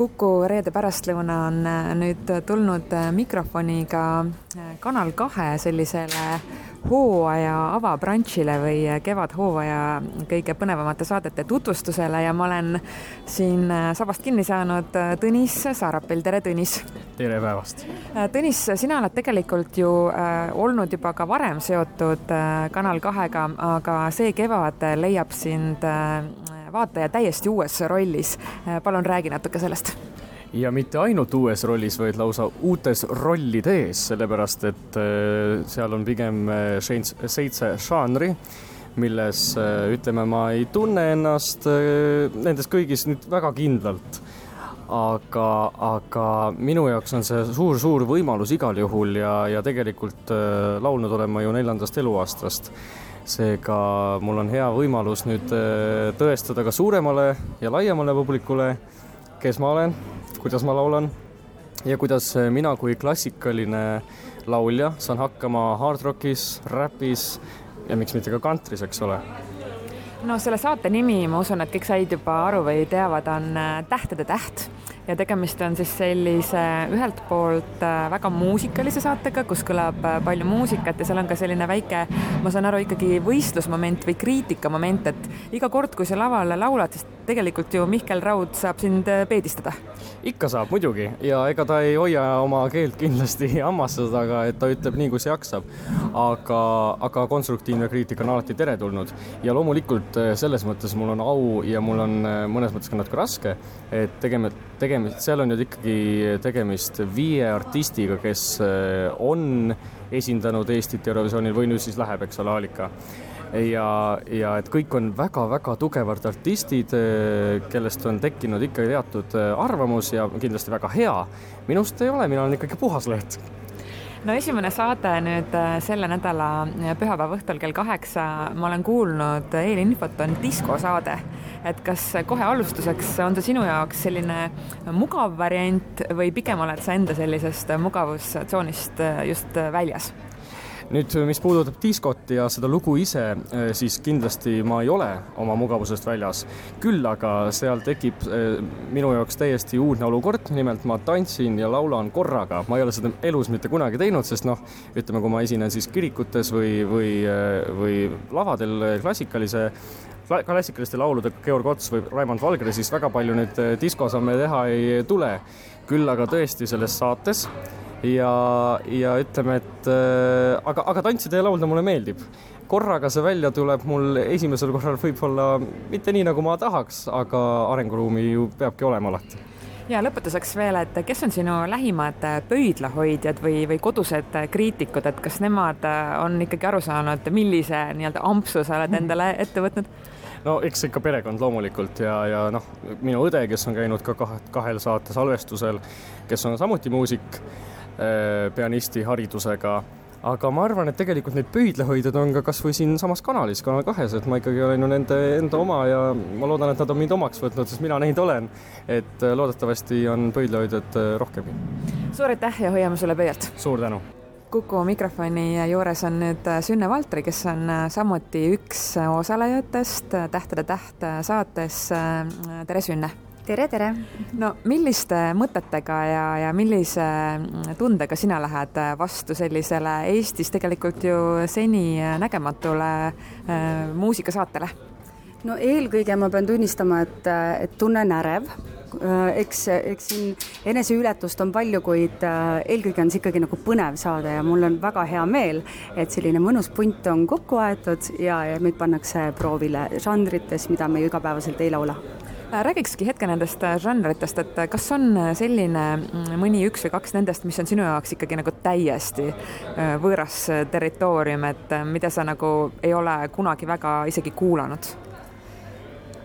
Kuku reede pärastlõuna on äh, nüüd tulnud äh, mikrofoniga äh, Kanal kahe sellisele hooaja avabranšile või kevadhooaja kõige põnevamate saadete tutvustusele ja ma olen siin sabast kinni saanud Tõnis Saarapil, tere Tõnis! tere päevast! Tõnis, sina oled tegelikult ju olnud juba ka varem seotud Kanal kahega, aga see kevad leiab sind vaataja täiesti uues rollis. palun räägi natuke sellest ja mitte ainult uues rollis, vaid lausa uutes rollides, sellepärast et äh, seal on pigem äh, seitse žanri, milles äh, ütleme, ma ei tunne ennast nendes kõigis nüüd väga kindlalt. aga, aga minu jaoks on see suur-suur võimalus igal juhul ja, ja tegelikult laulnud olen ma ju neljandast eluaastast seega mul on hea võimalus nüüd äh, tõestada ka suuremale ja laiemale publikule, kes ma olen, kuidas ma laulan ja kuidas äh, mina kui klassikaline laulja saan hakkama hard rock'is, räpis ja miks mitte ka kantris, eks ole? No selle saate nimi, ma usun, et kõik said juba aru või teavad, on äh, Tähtede täht ja tegemist on siis sellise ühelt poolt äh, väga muusikalise saatega, kus kõlab äh, palju muusikat ja seal on ka selline väike, ma saan aru, ikkagi võistlusmoment või kriitikamoment, et iga kord, kui sa laval laulad, siis tegelikult ju Mihkel Raud saab sind äh, peedistada. ikka saab muidugi ja ega ta ei hoia oma keelt kindlasti hammaste taga, et ta ütleb nii, kus jaksab. aga, aga konstruktiivne kriitika on alati teretulnud ja loomulikult selles mõttes mul on au ja mul on mõnes mõttes ka natuke raske, et tegema, tegemist, seal on ju ikkagi tegemist viie artistiga, kes äh, on esindanud Eestit Eurovisioonil või nüüd siis läheb, eks ole, Aalika. Ja, ja et kõik on väga-väga tugevad artistid, äh, kellest on tekkinud ikka teatud äh, arvamus ja kindlasti väga hea. minust ei ole, mina olen ikkagi puhas leht no esimene saade nüüd selle nädala pühapäeva õhtul kell kaheksa, ma olen kuulnud eelinfot, on diskosaade et kas kohe alustuseks on see sinu jaoks selline mugav variant või pigem oled sa enda sellisest mugavustsoonist just väljas? Nüüd, mis puudutab diskot ja seda lugu ise, siis kindlasti ma ei ole oma mugavusest väljas. küll aga seal tekib eh, minu jaoks täiesti uudne olukord, nimelt ma tantsin ja laulan korraga, ma ei ole seda elus mitte kunagi teinud, sest noh, ütleme, kui ma esinen siis kirikutes või, või, eh, või lavadel klassikalise klassikaliste lauludega Georg Ots või Raimond Valgre, siis väga palju nüüd eh, diskosamme teha ei tule. küll aga tõesti selles saates ja, ja ütleme, et äh, aga, aga tantsida ja laulda mulle meeldib. korraga see välja tuleb mul esimesel korral võib-olla mitte nii, nagu ma tahaks, aga arenguruumi ju peabki olema alati ja lõpetuseks veel, et kes on sinu lähimad pöidlahoidjad või, või kodused kriitikud, et kas nemad on ikkagi aru saanud, millise nii-öelda ampsu sa oled endale ette võtnud? no eks ikka perekond loomulikult ja, ja noh, minu õde, kes on käinud ka kahe, kahel saate salvestusel, kes on samuti muusik, äh, pianisti haridusega aga ma arvan, et tegelikult neid pöidlahoidjaid on ka kasvõi siinsamas kanalis, Kanal kahes, et ma ikkagi olen ju nende enda oma ja ma loodan, et nad on mind omaks võtnud, sest mina neid olen. et äh, loodetavasti on pöidlahoidjaid äh, rohkemgi. suur aitäh ja hoiame sulle pöialt! suur tänu! Kuku mikrofoni juures on nüüd äh, Sünne Valtri, kes on äh, samuti üks osalejatest äh, Tähtede täht saates. tere, Sünne! Tere, tere! no milliste mõtetega ja, ja millise mm, tundega sina lähed vastu sellisele Eestis tegelikult ju seni nägematule äh, muusikasaatele? no eelkõige ma pean tunnistama, et, et tunnen ärev Äh, eks, eks siin eneseületust on palju, kuid äh, eelkõige on see ikkagi nagu põnev saade ja mul on väga hea meel, et selline mõnus punt on kokku aetud ja, ja meid pannakse proovile žanrites, mida me ju igapäevaselt ei laula äh, räägikski hetke nendest žanritest, et kas on selline mm, mõni üks või kaks nendest, mis on sinu jaoks ikkagi nagu täiesti võõras territoorium, et mida sa nagu ei ole kunagi väga isegi kuulanud?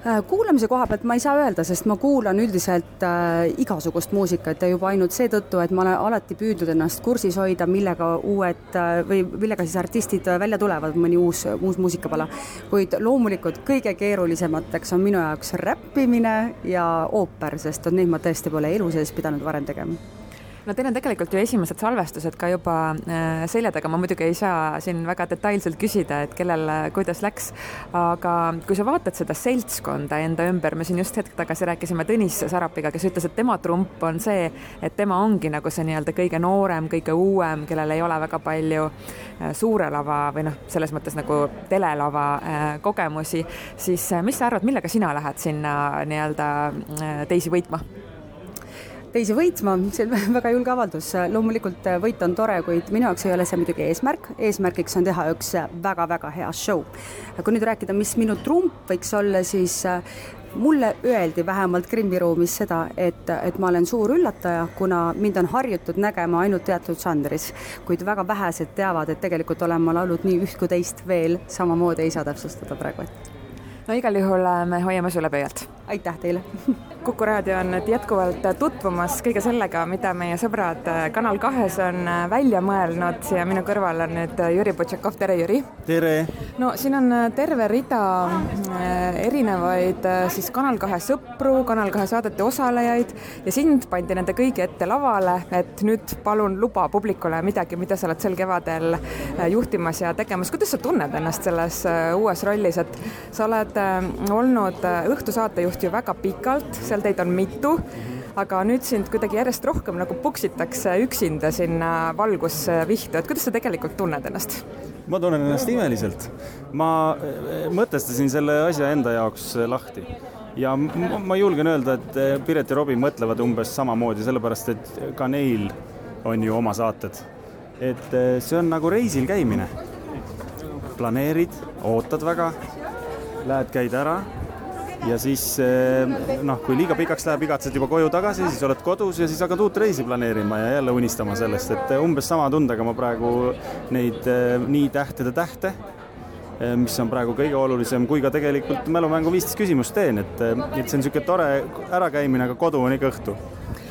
Äh, kuulamise koha pealt ma ei saa öelda, sest ma kuulan üldiselt äh, igasugust muusikat ja juba ainult seetõttu, et ma olen alati püüdnud ennast kursis hoida, millega uued äh, või millega siis artistid välja tulevad, mõni uus, uus muusikapala. kuid loomulikult kõige keerulisemateks on minu jaoks räppimine ja ooper, sest neid ma tõesti pole elu sees pidanud varem tegema no teil on tegelikult ju esimesed salvestused ka juba äh, selja taga, ma muidugi ei saa siin väga detailselt küsida, et kellel äh, kuidas läks, aga kui sa vaatad seda seltskonda enda ümber, me siin just hetk tagasi rääkisime Tõnis Sarapiga, kes ütles, et tema trump on see, et tema ongi nagu see nii-öelda kõige noorem, kõige uuem, kellel ei ole väga palju äh, suure lava või noh, selles mõttes nagu telelava kogemusi, siis mis sa arvad, millega sina lähed sinna nii-öelda teisi võitma? Teisi võitma, see on väga julge avaldus. loomulikult äh, võit on tore, kuid minu jaoks ei ole see muidugi eesmärk. eesmärgiks on teha üks väga-väga hea show. kui nüüd rääkida, mis minu trump võiks olla, siis äh, mulle öeldi vähemalt Krimmi ruumis seda, et, et ma olen suur üllataja, kuna mind on harjutud nägema ainult teatud žanris, kuid väga vähesed teavad, et tegelikult olen ma laulnud nii üht kui teist veel, samamoodi ei saa täpsustada praegu, et no igal juhul äh, me hoiame sulle pöialt. aitäh teile Kuku raadio on nüüd jätkuvalt tutvumas kõige sellega, mida meie sõbrad äh, Kanal kahes on äh, välja mõelnud ja minu kõrval on nüüd Jüri Butšakov, tere Jüri! tere! no siin on terve rida erinevaid siis Kanal kahe sõpru, Kanal kahe saadete osalejaid ja sind pandi nende kõigi ette lavale, et nüüd palun luba publikule midagi, mida sa oled sel kevadel juhtimas ja tegemas. kuidas sa tunned ennast selles uues rollis, et sa oled oled äh, olnud äh, õhtusaatejuht ju väga pikalt, seal teid on mitu, aga nüüd sind kuidagi järjest rohkem nagu puksitakse üksinda sinna valgusvihtu, et kuidas sa tegelikult tunned ennast? ma tunnen ennast imeliselt. ma äh, mõtestasin selle asja enda jaoks lahti ja ma julgen öelda, et Piret ja Robin mõtlevad umbes samamoodi, sellepärast et ka neil on ju oma saated. et see on nagu reisil käimine. planeerid, ootad väga lähed, käid ära. Ja siis eh, noh, kui liiga pikaks läheb, igatsed juba koju tagasi, siis oled kodus ja siis hakkad uut reisi planeerima ja jälle unistama sellest, et eh, umbes sama tundega ma praegu neid eh, nii tähtede tähte, mis on praegu kõige olulisem, kui ka tegelikult mälumängu viisteist küsimust teen, et, et see on niisugune tore ärakäimine, aga kodu on ikka õhtu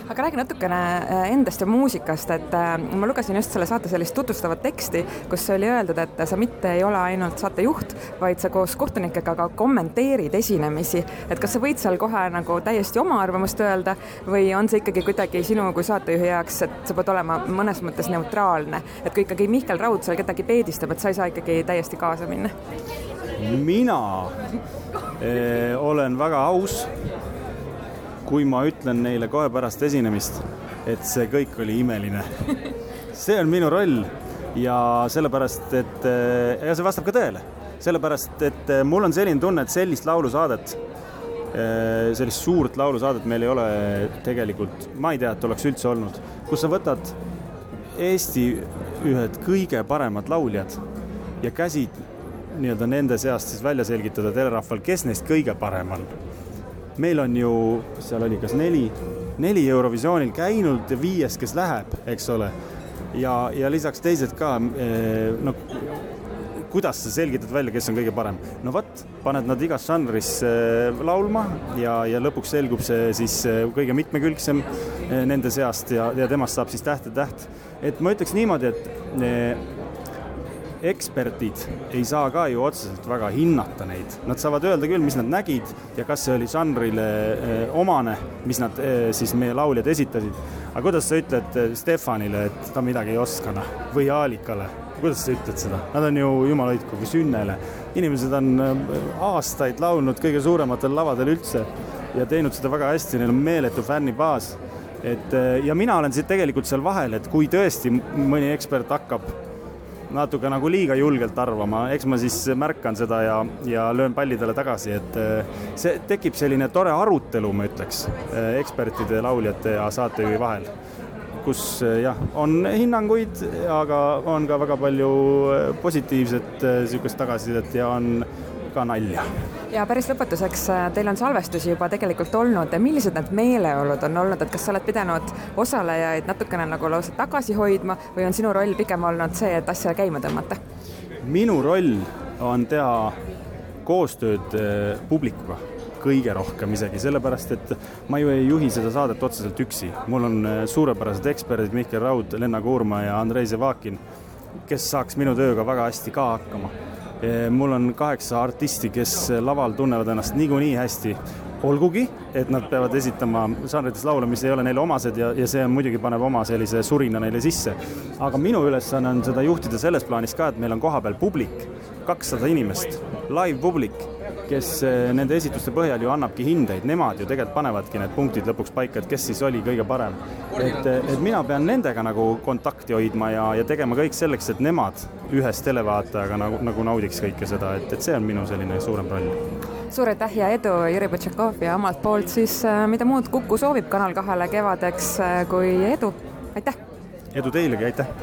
aga räägi natukene äh, endast ja muusikast, et äh, ma lugesin just selle saate sellist tutvustavat teksti, kus oli öeldud, et sa mitte ei ole ainult saatejuht, vaid sa koos kohtunikega ka kommenteerid esinemisi. et kas sa võid seal kohe nagu täiesti oma arvamust öelda või on see ikkagi kuidagi sinu kui saatejuhi jaoks, et sa pead olema mõnes mõttes neutraalne, et kui ikkagi Mihkel Raud seal kedagi peedistab, et sa ei saa ikkagi täiesti kaasa minna? mina eh, olen väga aus kui ma ütlen neile kohe pärast esinemist, et see kõik oli imeline. see on minu roll ja sellepärast, et ja see vastab ka tõele, sellepärast et mul on selline tunne, et sellist laulusaadet, sellist suurt laulusaadet meil ei ole tegelikult, ma ei tea, et oleks üldse olnud, kus sa võtad Eesti ühed kõige paremad lauljad ja käsid nii-öelda nende seast siis välja selgitada telerahval, kes neist kõige parem on meil on ju, seal oli kas neli, neli Eurovisioonil käinud viies, kes läheb, eks ole. ja, ja lisaks teised ka, eh, no kuidas sa selgitad välja, kes on kõige parem? no vot, paned nad igas žanris eh, laulma ja, ja lõpuks selgub see siis eh, kõige mitmekülgsem nende seast ja, ja temast saab siis täht ja täht. et ma ütleks niimoodi, et eksperdid ei saa ka ju otseselt väga hinnata neid, nad saavad öelda küll, mis nad nägid ja kas see oli žanrile eh, omane, mis nad eh, siis meie lauljad esitasid. aga kuidas sa ütled eh, Stefanile, et ta midagi ei oska, noh, või Aalikale, kuidas sa ütled seda, nad on ju jumala hoidku või Sünnele. inimesed on aastaid laulnud kõige suurematel lavadel üldse ja teinud seda väga hästi, neil on meeletu fännibaas. Et ja mina olen siit tegelikult seal vahel, et kui tõesti mõni ekspert hakkab natuke nagu liiga julgelt arvama, eks ma siis märkan seda ja, ja löön pallidele tagasi, et eh, see tekib selline tore arutelu, ma ütleks, eh, ekspertide, lauljate ja saatejuhi vahel kus eh, jah, on hinnanguid, aga on ka väga palju positiivset niisugust tagasisidet ja on ka nalja. ja päris lõpetuseks, äh, teil on salvestusi juba tegelikult olnud, millised need meeleolud on olnud, et kas sa oled pidanud osalejaid natukene nagu lausa tagasi hoidma või on sinu roll pigem olnud see, et asja käima tõmmata? minu roll on teha koostööd äh, publikuga kõige rohkem isegi, sellepärast et ma ju ei juhi seda saadet otseselt üksi. mul on äh, suurepärased eksperdid Mihkel Raud, Lenna Kuurma ja Andrei Zevakin, kes saaks minu tööga väga hästi ka hakkama mul on kaheksa artisti, kes laval tunnevad ennast niikuinii hästi. olgugi, et nad peavad esitama žanrites laule, mis ei ole neile omased ja, ja see muidugi paneb oma sellise surina neile sisse. aga minu ülesanne on seda juhtida selles plaanis ka, et meil on kohapeal publik, kakssada inimest, live publik kes eh, nende esituste põhjal ju annabki hindeid, nemad ju tegelikult panevadki need punktid lõpuks paika, et kes siis oli kõige parem. et, et mina pean nendega nagu kontakti hoidma ja, ja tegema kõik selleks, et nemad ühes televaatajaga nagu, nagu naudiks kõike seda, et, et see on minu selline suurem roll. suur aitäh ja edu, Jüri Butšakov ja omalt poolt siis, äh, mida muud Kuku soovib Kanal kahele kevadeks kui edu, aitäh! edu teilegi, aitäh!